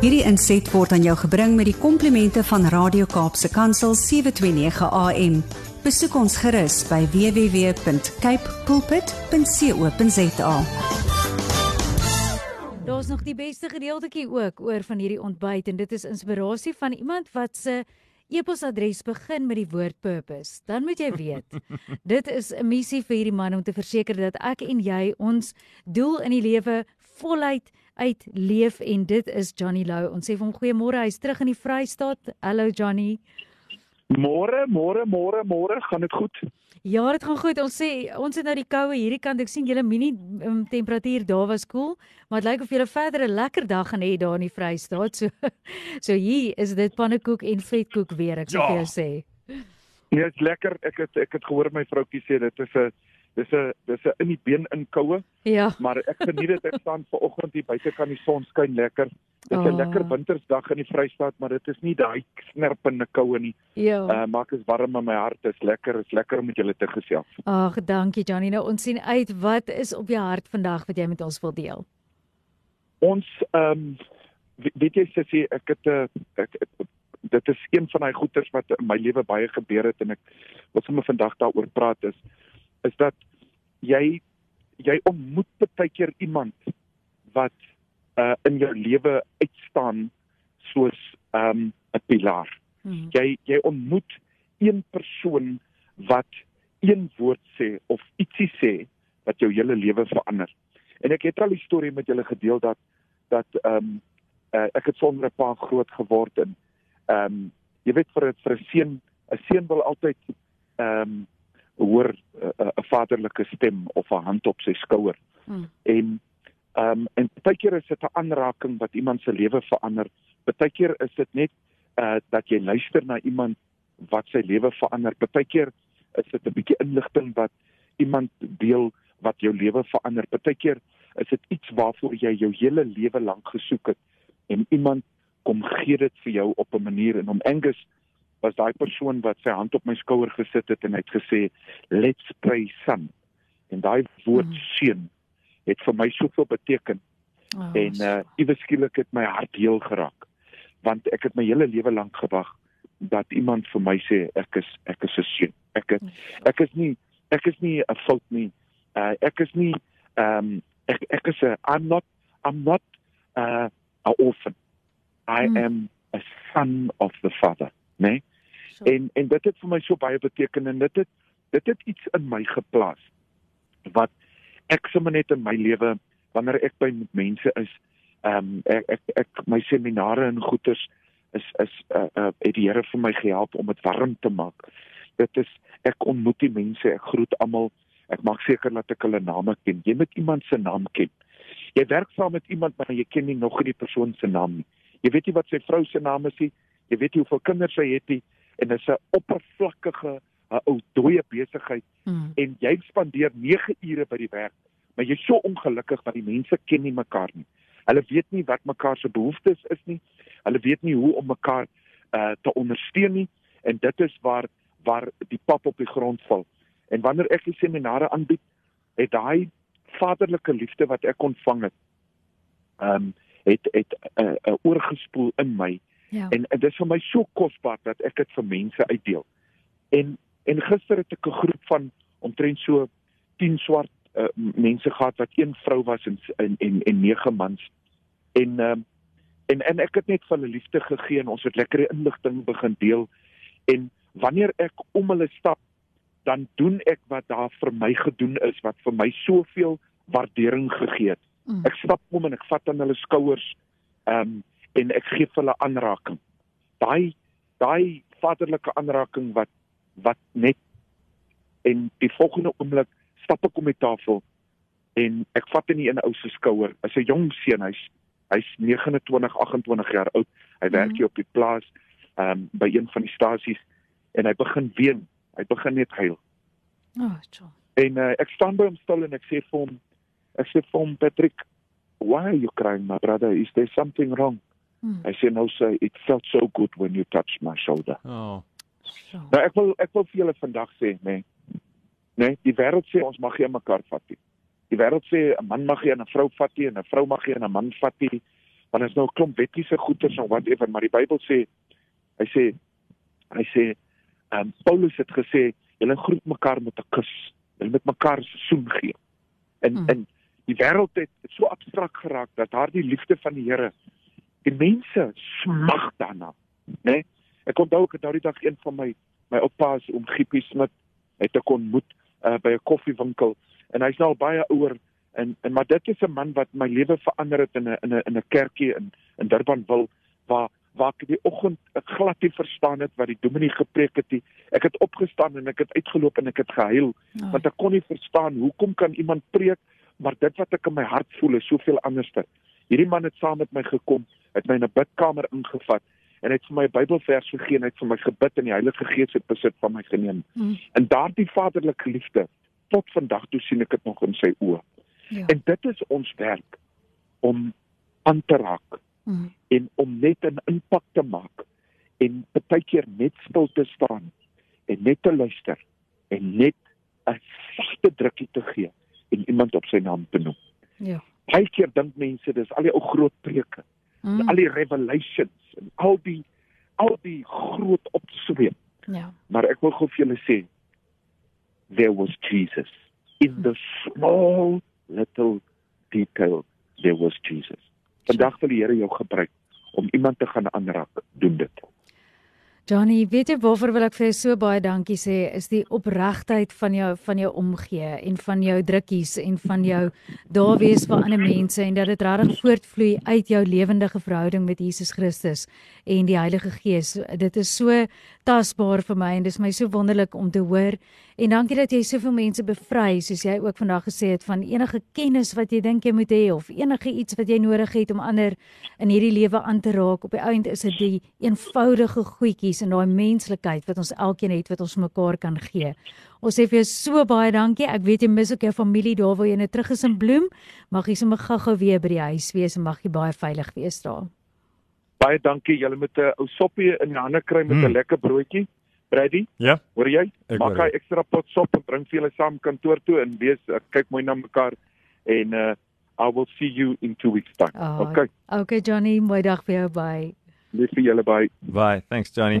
Hierdie inset word aan jou gebring met die komplimente van Radio Kaapse Kansel 729 AM. Besoek ons gerus by www.cape pulpit.co.za. Daar's nog die beste gedeeltjie ook oor van hierdie ontbyt en dit is inspirasie van iemand wat se e-posadres begin met die woord purpose. Dan moet jy weet, dit is 'n missie vir hierdie man om te verseker dat ek en jy ons doel in die lewe voluit uitleef en dit is Johnny Lou. Ons sê vir hom goeiemôre, hy's terug in die Vrystaat. Hallo Johnny. Môre, môre, môre, môre, gaan dit goed? Ja, dit gaan goed. Ons sê ons het nou die koue hierdie kant. Ek sien julle mini um, temperatuur daar was koel, cool, maar dit lyk of julle verder 'n lekker dag gaan hê daar in die Vrystaat. So so hier is dit pannekoek en vetkoek weer, ek sê ja. vir jou sê. Ja, dit is lekker. Ek het ek het gehoor my vroutjie sê dit is 'n dis 'n dis 'n in die been inkoue. Ja. Maar ek geniet dit ek staan ver oggend hier buite kan die son skyn lekker. Dit is 'n oh. lekker wintersdag in die Vrystaat, maar dit is nie daai snerpende koue nie. Ja. Uh maak dit warm in my hart. Dit is lekker, is lekker om met julle te gesels. Ag, dankie Johnny. Nou ons sien uit wat is op jou hart vandag wat jy met ons wil deel. Ons ehm um, weet jy sê ek het 'n uh, ek, ek dit is een van daai goeters wat in my lewe baie gebeur het en ek wil sommer vandag daaroor praat is is dat jy jy ontmoet baie keer iemand wat uh in jou lewe uitstaan soos um 'n pilaar. Hmm. Jy jy ontmoet een persoon wat een woord sê of ietsie sê wat jou hele lewe verander. En ek het al 'n storie met julle gedeel dat dat um uh, ek het sonder 'n pa groot geword en um jy weet vir 'n vir 'n seun 'n seun wil altyd um hoor eh, eh, 'n uh, vaderlike stem of 'n hand op sy skouer. Hmm. En ehm um, en baie keer is dit 'n aanraking wat iemand se lewe verander. Baie keer is dit net uh dat jy luister na iemand wat sy lewe verander. Baie keer is dit 'n bietjie inligting wat iemand deel wat jou lewe verander. Baie keer is dit iets waarvoor jy jou hele lewe lank gesoek het en iemand kom gee dit vir jou op 'n manier en om Angus was daai persoon wat sy hand op my skouer gesit het en hy het gesê let's pray son. En daai woord mm. seun het vir my soveel beteken. Oh, en uh iewes skielik het my hart heel geraak want ek het my hele lewe lank gewag dat iemand vir my sê ek is ek is 'n seun. Ek het, ek is nie ek is nie 'n fout nie. Uh ek is nie ehm um, ek ek is 'n I'm not I'm not uh 'n orphan. I mm. am a son of the father né nee? En en dit het vir my so baie beteken en dit het dit het iets in my geplaas wat ek sommer net in my lewe wanneer ek by mense is, ehm um, ek, ek ek my seminare en goeters is is uh, uh het die Here vir my gehelp om dit warm te maak. Dit is ek ontmoet die mense, ek groet almal. Ek maak seker dat ek hulle name ken. Jy moet iemand se naam ken. Jy werk saam met iemand maar jy ken nie nog nie die persoon se naam nie. Jy weet nie wat sy vrou se naam is nie. Jy weet nie hoeveel kinders sy het nie en dit is 'n oppervlakkige 'n ou dooie besigheid hmm. en jy spandeer 9 ure by die werk maar jy's so ongelukkig want die mense ken nie mekaar nie. Hulle weet nie wat mekaar se behoeftes is nie. Hulle weet nie hoe om mekaar uh te ondersteun nie en dit is waar waar die pap op die grond val. En wanneer ek die seminare aanbied, het daai vaderlike liefde wat ek ontvang het, ehm um, het het 'n uh, uh, oorgespoel in my Ja. En, en dit is vir my so kosbaar dat ek dit vir mense uitdeel. En en gister het ek 'n groep van omtrent so 10 swart uh, mense gehad wat een vrou was en en en, en 9 mans. En uh, en en ek het net vir hulle liefde gegee en ons het lekker inligting begin deel. En wanneer ek om hulle stap, dan doen ek wat daar vir my gedoen is wat vir my soveel waardering gegee het. Mm. Ek stap om en ek vat aan hulle skouers. Ehm um, en ek gee hulle aanraking. Daai daai vaderlike aanraking wat wat net en die volgende oomblik stap ek om die tafel en ek vat in 'n ou se skouer. As 'n jong seun, hy's hy's 29, 28 jaar oud. Hy werk mhm. hier op die plaas ehm um, by een van die stasies en hy begin ween. Hy begin net huil. O, oh, John. En uh, ek staan by hom stil en ek sê vir hom ek sê vir hom Patrick, why are you crying my brother? Is there something wrong? Hmm. I say no sir, it felt so good when you touched my shoulder. Oh. So. Nou ek wil ek wil vir julle vandag sê, nê. Nee, nê, nee, die wêreld sê ons mag nie mekaar vat nie. Die wêreld sê 'n man mag nie 'n vrou vat nie en 'n vrou mag nie 'n man vat nie. want is nou 'n klomp wettiese goeters en whatever, maar die Bybel sê hy sê hy sê ehm um, Paulus het gesê julle groet mekaar met 'n kus. Julle moet mekaar soen gee. En hmm. en die wêreld het so abstrakt geraak dat daardie liefde van die Here die mense smag daarna, né? Nee? Ek onthou ek het daardie dag een van my my oupa's om Giepie Smit het ek ontmoet uh, by 'n koffiewinkel en hy's nou al baie ouer en en maar dit is 'n man wat my lewe verander het in 'n in 'n in 'n kerkie in in Durbanville waar waar ek die oggend glad nie verstaan het wat die dominee gepreek het nie. Ek het opgestaan en ek het uitgeloop en ek het gehuil oh. want ek kon nie verstaan hoekom kan iemand preek maar dit wat ek in my hart voel is soveel anderster. Hierdie man het saam met my gekom, het my in 'n bidkamer ingevat en het vir my 'n Bybelvers gegee en het vir my gebid en die Heilige Gees het besit van my geneem. Mm. En daardie vaderlike liefde tot vandag toe sien ek dit nog in sy oë. Ja. En dit is ons werk om aan te raak mm. en om net 'n impak te maak en baie keer net stil te staan en net te luister en net 'n sagte drukkie te gee en iemand op sy naam te noem. Ja. Baie keer dink mense dis al die ou groot preke, mm. Al die revelations en al die al die groot opsweep. Ja. Maar ek wil gou vir julle sê there was Jesus in the small little detail there was Jesus. Vandag wil die Here jou gebruik om iemand te gaan aanraak, doen dit. Johnny, weet jy waarvoor wil ek vir jou so baie dankie sê is die opregtheid van jou van jou omgee en van jou drukkies en van jou daar wees vir ander mense en dat dit regtig voortvloei uit jou lewendige verhouding met Jesus Christus en die Heilige Gees. Dit is so tasbaar vir my en dit is my so wonderlik om te hoor en dankie dat jy soveel mense bevry soos jy ook vandag gesê het van enige kennis wat jy dink jy moet hê of enige iets wat jy nodig het om ander in hierdie lewe aan te raak. Op die einde is dit die eenvoudige goedjies en daai menslikheid wat ons elkeen het wat ons mekaar kan gee. Ons sê vir jou so baie dankie. Ek weet jy mis ook jou familie daar waar jy net terug is in Bloem. Mag jy sommer gou-gou weer by die huis wees en mag jy baie veilig wees daar. Baie dankie. Julle moet 'n ou soppie in die hande kry met 'n hmm. lekker broodjie. Brady? Ja. Hoor jy? Maak hy ekstra pot sop en bring vir julle saam kantoor toe en wees kyk mooi na mekaar en uh I will see you in 2 weeks time. Oh, okay. Okay Johnny, mooi dag vir jou. Bye. Lief vir julle bye. Bye. Thanks Johnny.